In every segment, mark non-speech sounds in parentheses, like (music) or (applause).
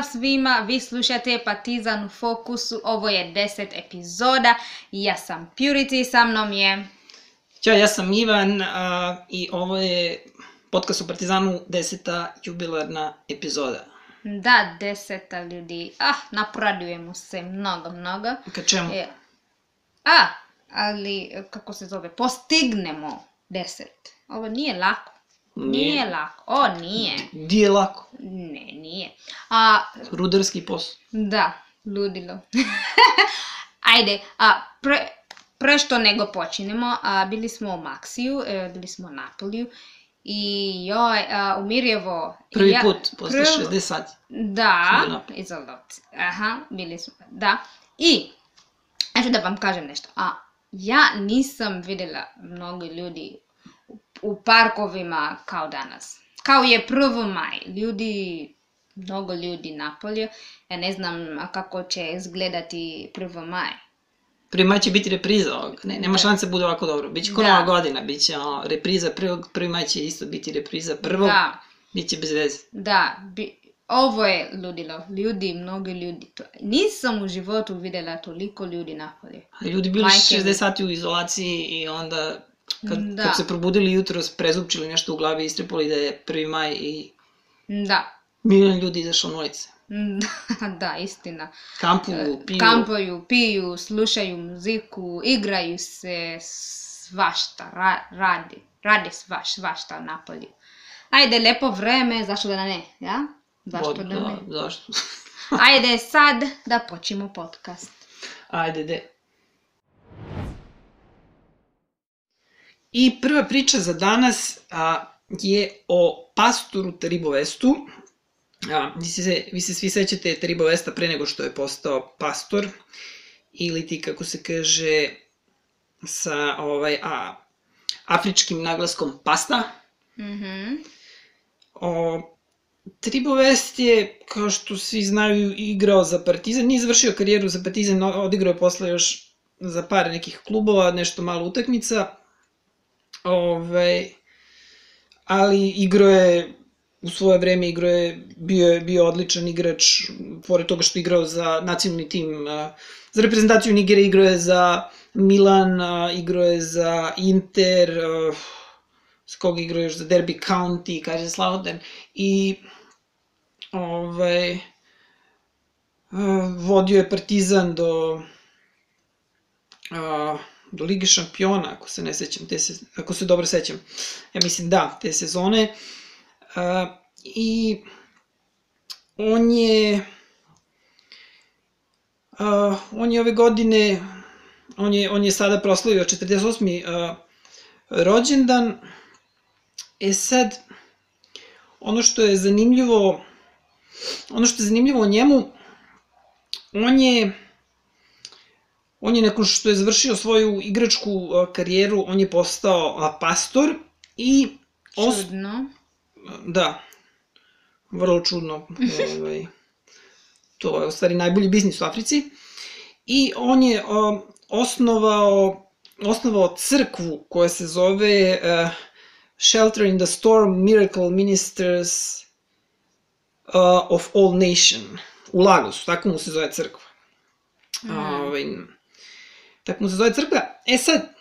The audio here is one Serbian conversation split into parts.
Pozdrav svima, vi slušate Partizan u fokusu, ovo je 10 epizoda, ja sam Purity, sa mnom je... Ćao, ja sam Ivan a, i ovo je podcast o Partizanu, deseta jubilarna epizoda. Da, deseta ljudi, ah, napradujemo se mnogo, mnogo. Ka čemu? E, a, ali, kako se zove, postignemo deset. Ovo nije lako. Nije lako, o nije. Di je lako? Ne, nije. A, Rudarski posao. Da, ludilo. (laughs) Ajde, a, pre, pre što nego počinemo, a, bili smo u Maksiju, e, bili smo u Napoliju i joj, a, u Mirjevo... Prvi ja, put, posle prv- 60 sati. Da, izolot. Aha, bili smo, da. I, eto da vam kažem nešto. A, ja nisam videla mnogo ljudi u, parkovima kao danas. Kao je 1. maj. Ljudi, mnogo ljudi napolju. Ja ne znam kako će izgledati 1. maj. Prvi maj će biti repriza ovog. Ne, nema Da. šanse da bude ovako dobro. Biće ko Da. nova godina, biće ono, repriza prvog, prvi maj će isto biti repriza prvog, Da, biće bez veze. da. Bi, ovo je ludilo. Ljudi, mnogo ljudi. To, nisam u životu videla toliko ljudi napolju. A ljudi bili Majke mi. 60 sati u izolaciji i onda kad, Da. kad se probudili jutro, prezupčili nešto u glavi, istrepali da je prvi maj i Da. milion ljudi izašao na ulice. Da, (laughs) da, istina. Kampuju, piju. Kampuju, piju, slušaju muziku, igraju se, svašta, ra, radi, radi svaš, svašta u Napolju. Ajde, lepo vreme, zašto da ne, ja? Zašto Bod- da ne? da, zašto? (laughs) (laughs) Ajde sad da počnemo podcast. Ajde, de. I prva priča za danas a, je o pastoru Teribovestu. A, vi, se, vi se svi sećate Teribovesta pre nego što je postao pastor, ili ti, kako se kaže, sa ovaj, a, afričkim naglaskom pasta. Mhm. O, Tribovest je, kao što svi znaju, igrao za Partizan. Nije završio karijeru za Partizan, odigrao je posle još za par nekih klubova, nešto malo utakmica. Ove, ali igrao je u svoje vreme igrao je, bio je bio odličan igrač, pored toga što je igrao za nacionalni tim, za reprezentaciju Nigere igrao je za Milan, igrao je za Inter, s koga igrao još za Derby County, kaže Slavoden, i ovaj, vodio je Partizan do do Lige šampiona, ako se ne sećam, te se, ako se dobro sećam. Ja mislim da, te sezone. A, I on je a, on je ove godine on je, on je sada proslavio 48. A, rođendan. E sad, ono što je zanimljivo, ono što je zanimljivo o njemu, on je, on je nakon što je završio svoju igračku karijeru, on je postao pastor i os, Čudno. da, vrlo čudno, (laughs) ovaj, to je u stvari najbolji biznis u Africi, i on je osnovao, osnovao crkvu koja se zove uh, Shelter in the Storm Miracle Ministers uh, of All Nation u Lagosu, tako mu se zove crkva. Mm. Ovaj, tako mu se zove crkva. E sad,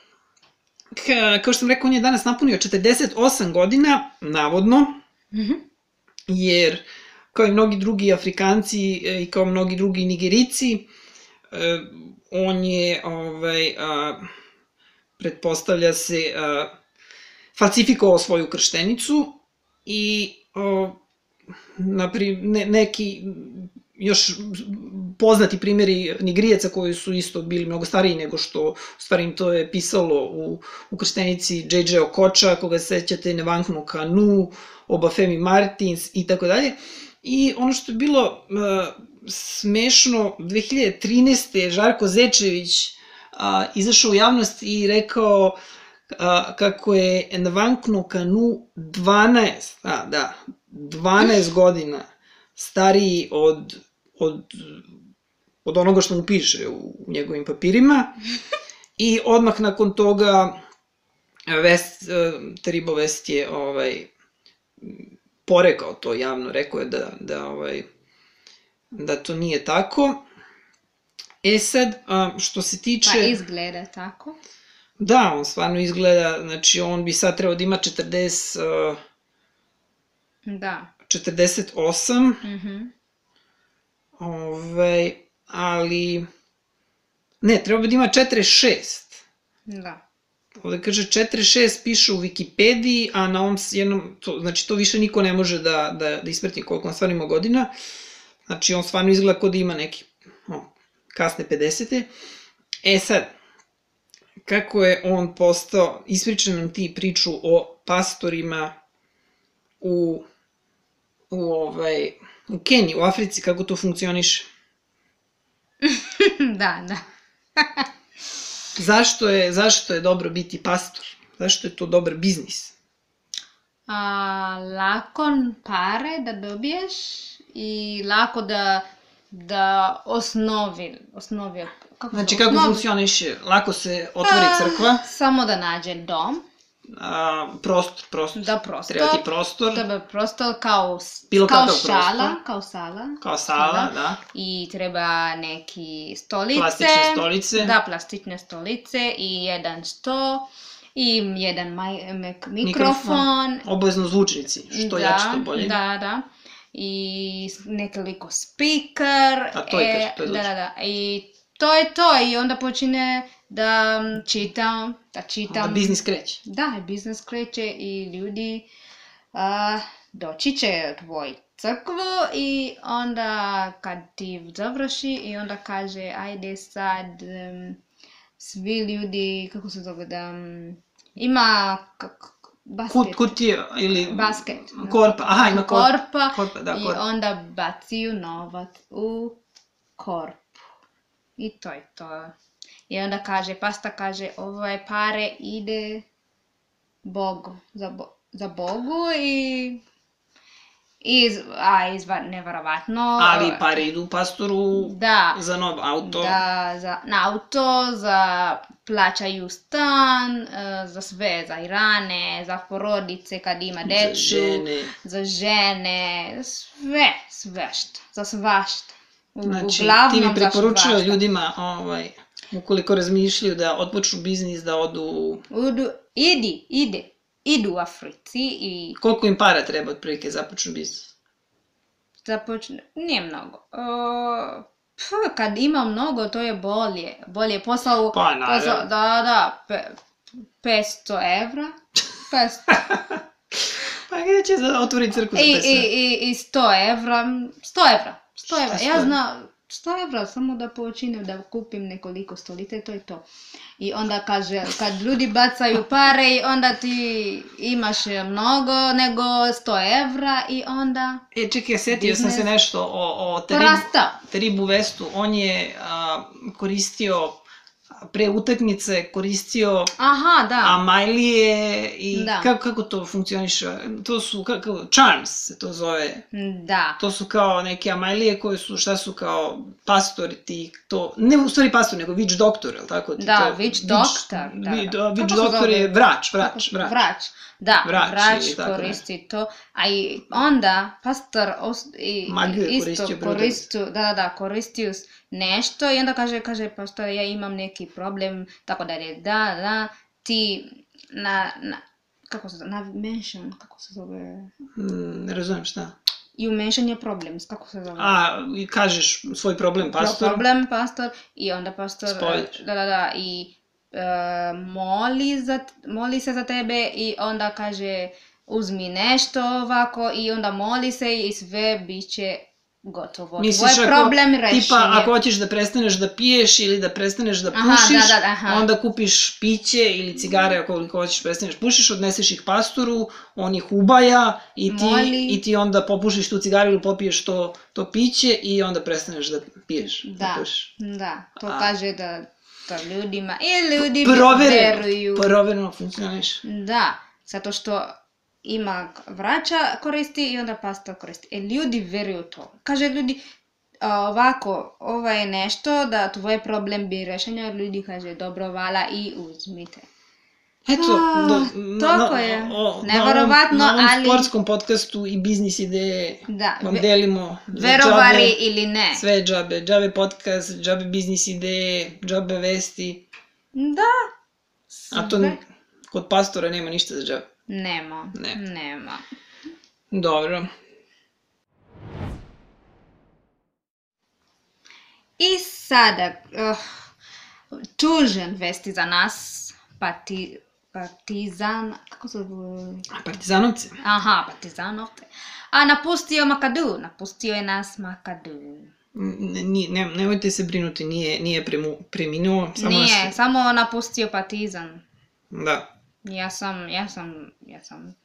ka, kao što sam rekao, on je danas napunio 48 godina, navodno, Mhm. jer kao i mnogi drugi Afrikanci e, i kao mnogi drugi Nigerici, e, on je, ovaj, a, pretpostavlja se, a, falsifikovao svoju krštenicu i o, napri, ne, neki još poznati primjeri Nigrijeca koji su isto bili mnogo stariji nego što u stvari im to je pisalo u, u krštenici J.J. Okocha, koga se sećate, Nevanknu Kanu, Obafemi Martins i tako dalje. I ono što je bilo uh, smešno, 2013. je Žarko Zečević uh, izašao u javnost i rekao a, kako je Nvankno Kanu 12, a, da, 12 godina stariji od, od, od onoga što mu piše u, u njegovim papirima. I odmah nakon toga Vest, e, Teribo Vest je ovaj, porekao to javno, rekao je da, da ovaj, da to nije tako. E sad, što se tiče... Pa izgleda tako. Da, on stvarno izgleda, znači on bi sad trebao da ima 40, uh, Da. 48, Mhm. Ovaj, ali... Ne, trebao bi da ima 46. Da. Ovde kaže 46 piše u Wikipediji, a na ovom jednom, to, znači to više niko ne može da, da, da isprati koliko on stvarno ima godina. Znači on stvarno izgleda kod da ima neki o, kasne 50. E sad, kako je on postao, ispriča nam ti priču o pastorima u, u, ovaj, u Keniji, u Africi, kako to funkcioniše. (laughs) da, da. (laughs) Zašto je, zašto je dobro biti pastor? Zašto je to dobar biznis? A, lako pare da dobiješ i lako da da osnovi, osnovi kako Znači, kako osnovi? funkcioniše? Lako se otvori Pa, crkva, Samo da nađe dom, a, prostor, prostor. da prostor, Treba ti prostor, treba prostor kao, Bilo kao šala, prostor. kao sala. kao sala, da. I treba neki stolice. Plastične stolice. Da, plastične stolice i jedan sto i jedan maj, mek, mikrofon. Obavezno zvučnici, što da, jače to bolje. Da, da. I nekoliko speaker. A to je kaže, to je da, da, da. I to je to. I onda počine da mm, čitam, da čitam. Onda biznis kreće. Da, i biznis kreće i ljudi a, doći će tvoj crkvu i onda kad ti završi i onda kaže ajde sad em, svi ljudi, kako se zove da em, ima kak, basket. Kut, kutije ili... Basket. Korpa, aha, ima korpa. korpa. Korpa, da, I korpa. onda baciju novac u korpu. I to je to. I onda kaže, pasta kaže, ove pare ide Bogu, za, bo, za Bogu i iz, a izva, neverovatno. Ali pare idu pastoru Da, za nov auto. da, za, na auto, za plaćaju stan, e, za sve, za irane, za porodice kad ima za decu žene. za žene, sve, svašta, za svašta. Znači, uglavnom ti za preporučio ljudima, ovaj, ukoliko razmišljaju da otpočnu biznis, da odu... Udu, idi, ide, idu u Africi i Koliko im para treba otprilike započnu biznis? započne, nije mnogo. O, pf, kad ima mnogo, to je bolje. Bolje posao, Pa, naravno. posao da, da, pe, 500 evra. (laughs) 500. Pa gdje će za otvori crkvu za I, pesme? i, i, i 100 evra, 100 evra, 100 Šta evra, 100 ja znam, 100 evra samo da počinem da kupim nekoliko stolice i to je to. I onda kaže, kad ljudi bacaju pare i onda ti imaš mnogo nego 100 evra i onda E, čekaj, setio sam se nešto o, o Teribu. Teribu Vestu. On je a, koristio pre utakmice, koristio Aha, da. Amajlije i Da. kako, kako to funkcioniše? To su, kako, charms se to zove. Da. To su kao neke amajlije koje su, šta su kao pastori ti, to, ne u stvari pastor, nego witch doktor, je li tako? Ti Da, to- witch doctor, da, wi- da. Witch Kako se doktor zove? je vrač, vrač, vrač. Vrač. Da, vrač, ili tako koristi to. A i onda pastor os, i, Magiju je isto koristio da, da, da, koristio nešto i onda kaže, kaže pastor, ja imam neki problem, tako da je, da, da, ti na, na kako se zove, na mention, kako se zove, Mm, Ne razumijem šta. you mention your problems, kako se zove? A, i kažeš svoj problem Pro- pastoru. problem pastor i onda pastor Spojiš. da da da i moli za moli se za tebe i onda kaže uzmi nešto ovako i onda moli se i sve biće gotovo. Misliš Tvoj ako, problem rešen tipa, ako hoćeš da prestaneš da piješ ili da prestaneš da Aha, pušiš, da, da, aha. onda kupiš piće ili cigare ako hoćeš prestaneš pušiš, odneseš ih pastoru, on ih ubaja i ti, Moli. i ti onda popušiš tu cigaru ili popiješ to, to piće i onda prestaneš da piješ, da, Da, pušiš. da, to A. kaže da to ljudima i ljudi Provereno, veruju. provereno funkcioniš. Da, zato što ima vraća koristi i onda pastor koristi. E, ljudi veruju to. Kaže ljudi, ovako, ovo je nešto da tvoj problem bi rešenja, ljudi kaže dobro, vala i uzmite. Eto, A, do, tako je. o- Neverovatno, na ovom, na ovom ali- sportskom podcastu i biznis ideje Da, vam ve- delimo verovali džabe, ili ne. sve džabe, džabe podcast, džabe biznis ideje, džabe vesti, Da. a to sve. kod pastora nema ništa za džabe. Nema. Ne. Nema. Dobro. I sada, uh, tužan vesti za nas, pati, partizan, kako se zove? A partizanovci? Aha, partizanovce. A napustio Makadu, napustio je nas Makadu. Ne, ne, nemojte se brinuti, nije, nije premu, preminuo, samo Nije, nas... samo napustio partizan. Da. Ja sam, ja sam, ja sam,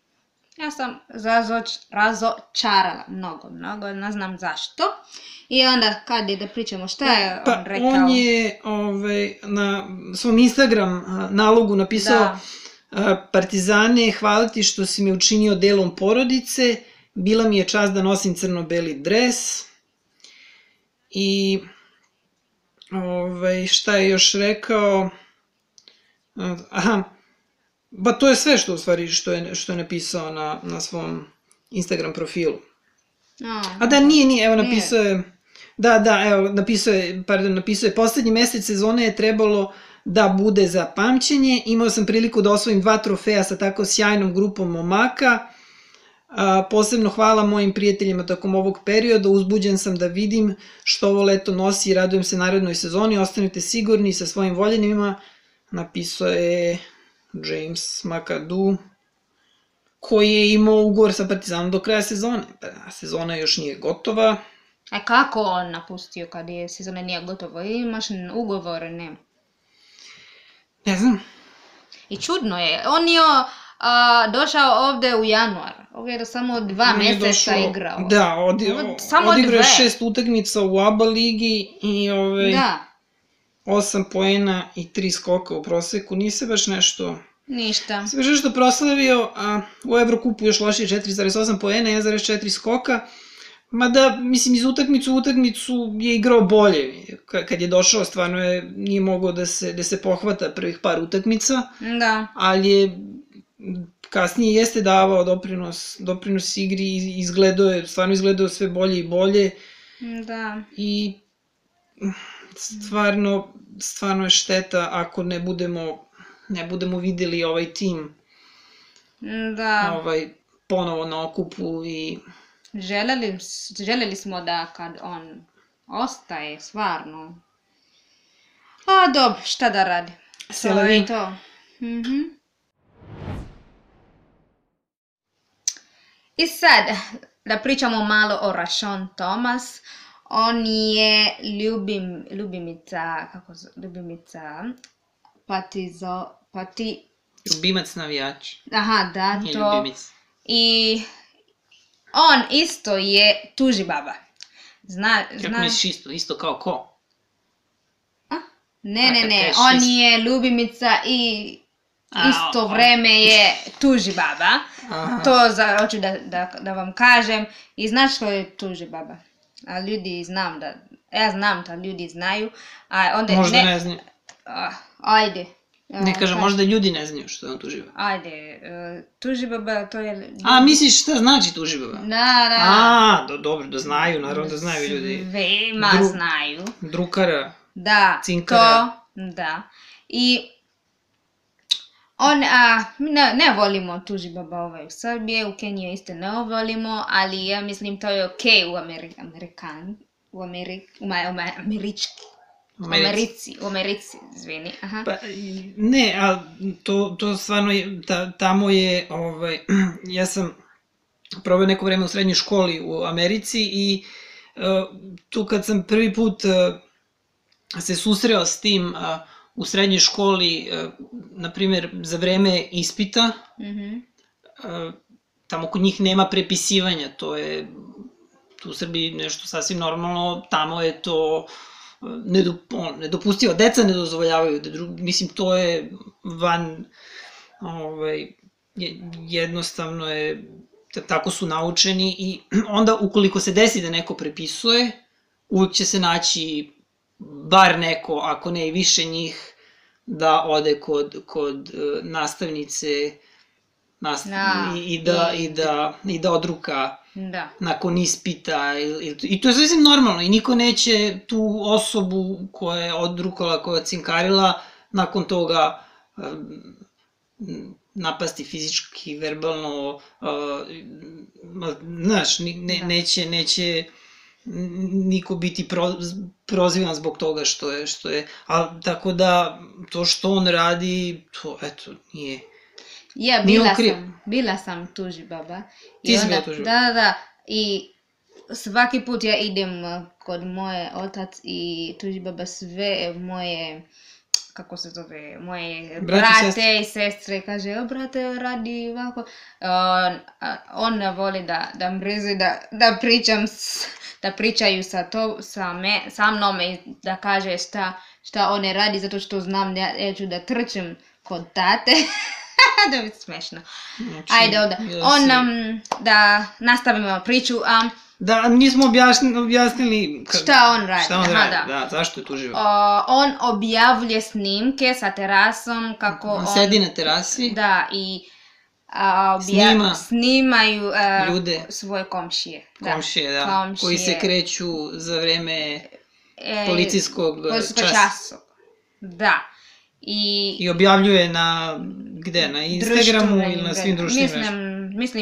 ja sam razoč, razočarala mnogo, mnogo, ne znam zašto. I onda kad je da pričamo šta je Pa on rekao. on je ovaj, na svom Instagram nalogu napisao Da. Partizane, hvala ti što si me učinio delom porodice, bila mi je čast da nosim crno-beli dres. I ovaj, šta je još rekao? Aha, ba to je sve što u stvari što je, što je napisao na, na svom Instagram profilu. A, A da, nije, nije, evo napisao je, da, da, evo, napisao je, pardon, napisao je, poslednji mesec sezone je trebalo da bude za pamćenje, imao sam priliku da osvojim dva trofeja sa tako sjajnom grupom momaka, A, posebno hvala mojim prijateljima tokom ovog perioda, uzbuđen sam da vidim što ovo leto nosi i radujem se narednoj sezoni, ostanite sigurni sa svojim voljenima, napisao je James McAdoo, koji je imao ugovor sa Partizanom do kraja sezone. Pa, sezona još nije gotova. A kako on napustio kad je sezona nije gotovo? Imaš ugovor, ne? Ne znam. I čudno je. On je a, došao ovde u januar. Ovdje je samo dva On meseca došao- igrao. Da, odi, Ovo samo odigrao je šest utakmica u ABA ligi i ovaj, Da, osam poena i tri skoka u proseku. Nije se baš nešto... ništa. Se baš nešto proslavio, a u Evrokupu još lošije 4,8 poena, 1,4 skoka. Mada, mislim, iz utakmicu u utakmicu je igrao bolje. Ka- Kad je došao, stvarno je, nije mogao da se, da se pohvata prvih par utakmica. Da. ali je kasnije jeste davao doprinos, doprinos igri i izgledao je, stvarno izgledao sve bolje i bolje Da. i stvarno, stvarno je šteta ako ne budemo, ne budemo videli ovaj tim Da. ovaj, ponovo na okupu i Želeli, želeli smo da kad on ostaje, stvarno. A dobro, šta da radi? Se To je to. Mhm. I sad, da pričamo malo o Rashon Thomas. On je ljubim, ljubimica, kako se, ljubimica, patizo, pati, ljubimac navijač. aha, da, Nije to. ljubimac. I on isto je tuži baba. Zna, Kako zna... misliš isto? Isto kao ko? Ne, A ne, kad ne, kažeš on isto? je ljubimica i A, isto vreme je tuži baba. Aha. To za, hoću da, da, da vam kažem. I znaš ko je tuži baba? A ljudi znam da, ja znam da ljudi znaju. A onda Možda ne, ne znaju. a, ajde. A, Ne kažem, možda ljudi ne znaju što je on tuživa. Ajde, e, tuži baba, to je... A, misliš šta znači tuživa? Da, da. A, do, dobro, da znaju, naravno da znaju ljudi. Svema Dru- znaju. Drukara. Da, Cinkara. to, da. I on, a, ne, ne volimo tuži baba ovaj u Srbije, u Keniji isto ne volimo, ali ja mislim to je okej u Ameri Amerikan, u Amerik, u, ma, u ma, Američki, u Americi. Americi, u Americi, izvini, aha. Pa, ne, a to, to stvarno je, ta, tamo je, ovaj, (clears throat) ja sam proveo neko vreme u srednjoj školi u Americi i uh, tu kad sam prvi put uh, se susreo s tim uh, u srednjoj školi, uh, na primjer, za vreme ispita, Mhm. uh, tamo kod njih nema prepisivanja, to je tu u Srbiji nešto sasvim normalno, tamo je to uh, nedo, on, nedopustivo, deca ne dozvoljavaju, da dru, mislim to je van, ovaj, je- jednostavno je, ta- tako su naučeni i (clears throat) onda ukoliko se desi da neko prepisuje, uvijek će se naći bar neko, ako ne i više njih, da ode kod, kod e, nastavnice nast... Da, i, i, da, i- da, i da odruka Da. nakon ispita i, i, i to je sasvim normalno i niko neće tu osobu koja je odrukala, koja je cinkarila nakon toga napasti fizički, verbalno, ma, znaš, ne, Da. neće, neće niko biti pro, prozivan zbog toga što je, što je, a tako da to što on radi, to eto, nije, Ja, bila sam, bila sam tuži baba. I Ti si bila tužiba. Da, da, da. I svaki put ja idem uh, kod moje otac i tuži baba sve moje kako se zove, moje Brate brate sestre. i sestre, kaže, o brate, radi ovako. On, a, on ne voli da, da mrzi, da, da pričam, s, da pričaju sa, to, sa, me, sa mnom i da kaže šta, šta on ne radi, zato što znam da ja ću da trčim kod tate. (laughs) da je smešno. znači, Ajde onda. ja On si- nam, da nastavimo priču, a Da, nismo objasnili, objasnili ka- Šta on radi, Šta on aha, radi, da. da. zašto je tu živo. o, on objavlje snimke sa terasom kako On on... sedi na terasi, Da, i a, obja- Snima. snimaju a, Ljude. svoje komšije. Da. komšije, da, komšije. koji se kreću za vreme E, policijskog policijskog časa. časa. Da. I, I objavljuje na, gde, na Instagramu ili na svim društvenim mrežama. Mislim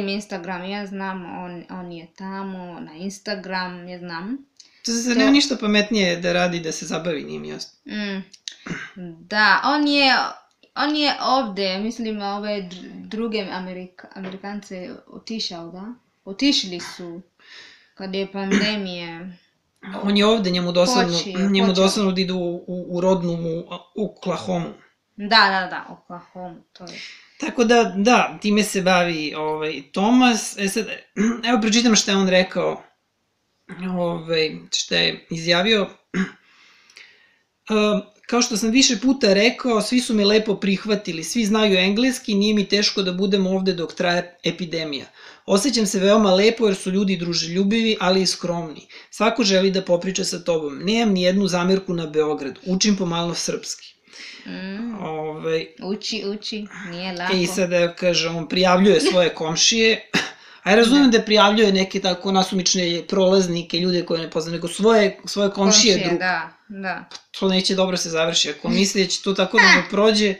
Instagram, ja znam, on, on je tamo, na Instagram, ja znam. To se to- nema ništa pametnije da radi, da se zabavi, nije mi jasno. Mm. Da, on je, on je ovde, mislim, ove dr- druge Amerika, Amerikance otišao, da? Otišli su kad je pandemije. On je ovde, njemu dosadno, Počeo, njemu dosadno da idu u, u, rodnu u, u Oklahomu. Da, da, da, Oklahoma, to je. Tako da, da, time se bavi ovaj, Tomas. E sad, (clears throat) evo pročitam šta je on rekao, ovaj, šta je izjavio. Um, (clears throat) kao što sam više puta rekao, svi su me lepo prihvatili, svi znaju engleski, nije mi teško da budem ovde dok traje epidemija. Osjećam se veoma lepo jer su ljudi druželjubivi, ali i skromni. Svako želi da popriča sa tobom. Nemam ni jednu zamerku na Beograd, učim pomalo srpski. Mm, Ovaj, uči, uči, nije lako. I sad da kaže, on prijavljuje svoje komšije, a ja razumijem da prijavljuje neke tako nasumične prolaznike, ljude koje ne poznam, nego svoje, svoje komšije, komšije drug. Da, da. To neće dobro se završi. Ako misli da će to tako da mu prođe,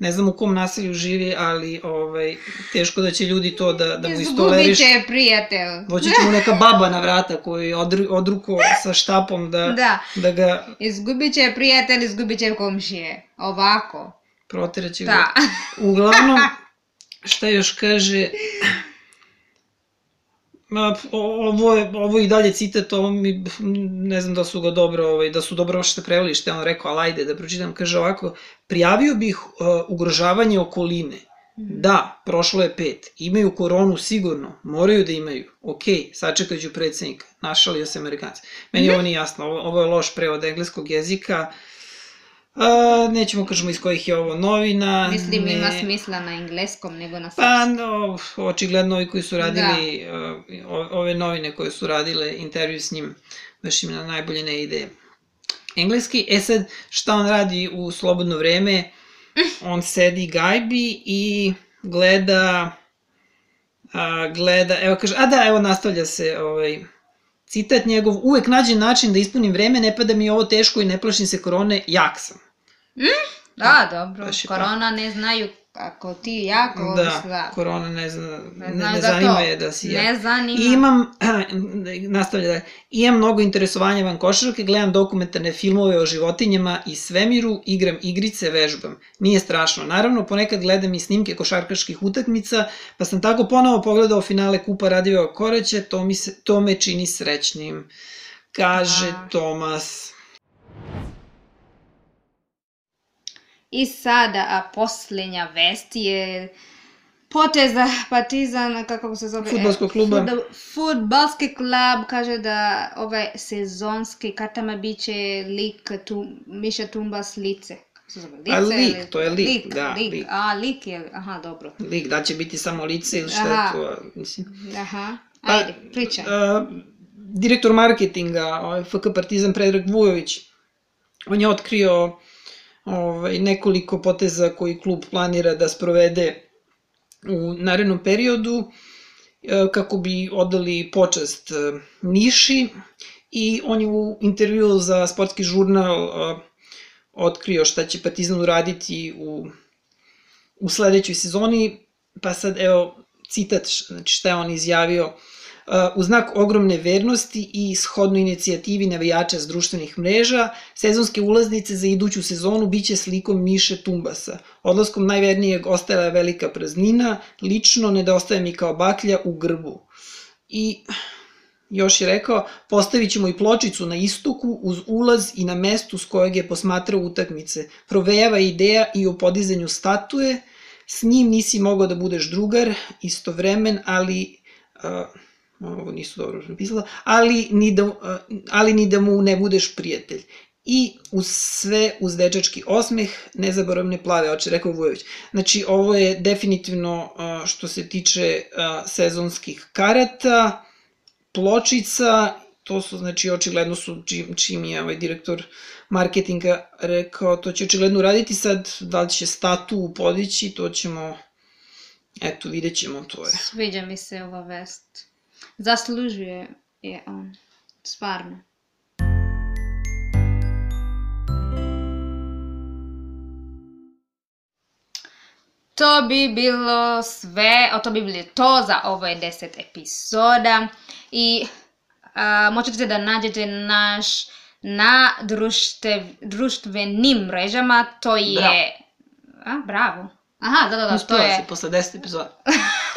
ne znam u kom naselju živi, ali ovaj, teško da će ljudi to da, da mu Izgubit istoleriš. će prijatelj. Doći će mu neka baba na vrata koju je odru, odruko sa štapom da, Da, da ga izgubit će prijatelj, izgubit će komšije. Ovako. proteraće. Da. Uglavnom, šta još kaže, Ma, ovo, je, ovo je i dalje citat, ovo mi, ne znam da su ga dobro, ovaj, da su dobro što preveli što je on rekao, ali ajde da pročitam, kaže ovako, prijavio bih uh, ugrožavanje okoline. Da, prošlo je pet. Imaju koronu sigurno, moraju da imaju. Ok, sačekat ću predsednika. Našalio se Amerikanci. Meni ovo nije jasno, ovo, ovo je loš prevod engleskog jezika. A, nećemo kažemo iz kojih je ovo novina. Mislim, ne... ima smisla na engleskom nego na Pa, srpskom. no, očigledno ovi koji su radili, uh, o- ove novine koje su radile intervju s njim, baš im na najbolje ne ide engleski. E sad, šta on radi u slobodno vreme? (laughs) On sedi gajbi i gleda, a, gleda, evo kaže, a da, evo nastavlja se ovaj, citat njegov, uvek nađem način da ispunim vreme, ne pada mi ovo teško i ne plašim se korone, jak sam. Da, dobro. Baš je Korona ne znaju ako ti jako Da, da. korona ne zna, ne, ne, ne za zanima to. je da si jak. Ne zanima. I imam, (clears throat) nastavlja dalje, imam mnogo interesovanja van košarke, gledam dokumentarne filmove o životinjama i svemiru, igram igrice, vežbam. Nije strašno. Naravno, ponekad gledam i snimke košarkaških utakmica, pa sam tako ponovo pogledao finale Kupa Radiveva Koreća, to, mi se, to me čini srećnim. Kaže A. Tomas. I sada, a posljednja vest je poteza Partizan, kako se zove? Fudbalskog kluba. Fudbal- Fudbalski klub kaže da ovaj sezonski kartama biće lik tu, Miša Tumba s lice. Lice, A, lik, ili- to je lik, lik, da, lik. lik. A, lik je, aha, dobro. Lik, da će biti samo lice ili šta Aha. je to? Mislim. Aha, Pa, ajde, pričaj. a, direktor marketinga ovaj, FK Partizan Predrag Vujović, on je otkrio ovaj, nekoliko poteza koji klub planira da sprovede u narednom periodu e, kako bi odali počast e, Niši. I on je u intervju za sportski žurnal e, otkrio šta će Partizan uraditi u, u sledećoj sezoni, pa sad evo citat znači šta je on izjavio u znak ogromne vernosti i shodno inicijativi navijača s društvenih mreža, sezonske ulaznice za iduću sezonu biće slikom Miše Tumbasa. Odlaskom najvernijeg ostajala je velika praznina, lično nedostaje mi kao baklja u grbu. I još je rekao, postavit ćemo i pločicu na istoku uz ulaz i na mestu s kojeg je posmatrao utakmice. Provejava ideja i o podizanju statue, s njim nisi mogao da budeš drugar, istovremen, ali... Uh, ovo nisu dobro napisala, ali ni, da, ali ni da mu ne budeš prijatelj. I uz sve, uz dečački osmeh, nezaboravne plave oče, rekao Vujović. Znači, ovo je definitivno što se tiče sezonskih karata, pločica, to su, znači, očigledno su, čim, čim je ovaj direktor marketinga rekao, to će očigledno uraditi sad, da li će statu podići, to ćemo, eto, vidjet ćemo, to je. Sviđa mi se ova vest. Zaslužuje je on. Stvarno. To bi bilo sve, o to bi bilo to za ovaj deset epizoda i a, možete da nađete naš na društev, društvenim mrežama, to je... Bravo. A, bravo. Aha, da, da, da, Uspjela to je... si posle 10 epizoda. (laughs)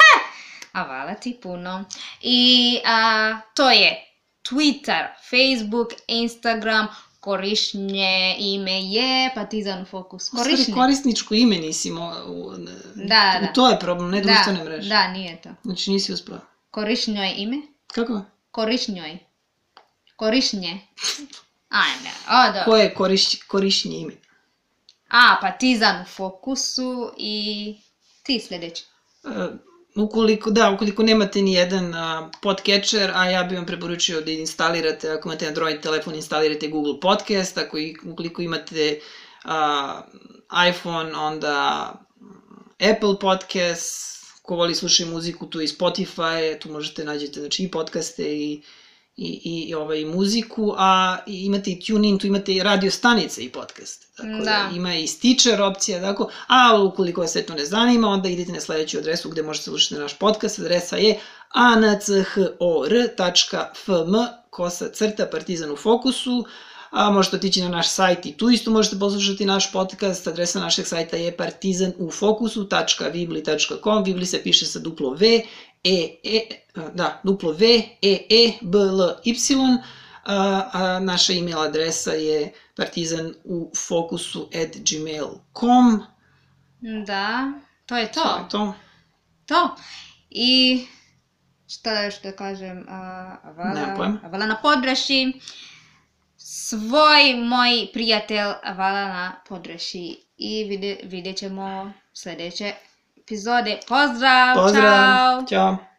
a hvala ti puno. I a, to je Twitter, Facebook, Instagram, korišnje ime je Partizan Fokus. Korišnje. korisničko ime nisi mo... Da, da. To je problem, ne društvene da, mreže. Da, nije to. Znači nisi uspela. Korišnjoj ime? Kako? Korišnjoj. Korišnje. Ajme, o da. Koje koriš, korišnje ime? A, Partizan u fokusu i ti sledeći. Uh, Ukoliko, da, ukoliko nemate ni jedan uh, podcatcher, a ja bih vam preporučio da instalirate, ako imate Android telefon, instalirate Google Podcast, ako i, ukoliko imate uh, iPhone, onda Apple Podcast, ko voli slušati muziku, tu i Spotify, tu možete nađete znači, i podcaste i i, i, ovaj, muziku, a imate i TuneIn, tu imate i radio stanice i podcast. Tako da. da ima i Stitcher opcija, tako, a ukoliko vas sve to ne zanima, onda idete na sledeću adresu gde možete slušati naš podcast, adresa je anchor.fm kosa crta partizan u fokusu, a možete otići na naš sajt i tu isto možete poslušati naš podcast, adresa našeg sajta je partizanufokusu.vibli.com, Vibli se piše sa duplo V, E, E, da, duplo V, E, E, B, L, Y, a, a naša email adresa je partizan u fokusu at gmail.com. Da, to je to. To je to. To. I šta još da kažem, a, vala, vala na podreši. Svoj moj prijatelj vala na podreši i vide, vidjet ćemo sledeće epizode. Pozdrav! Pozdrav! Ćao! Ćao!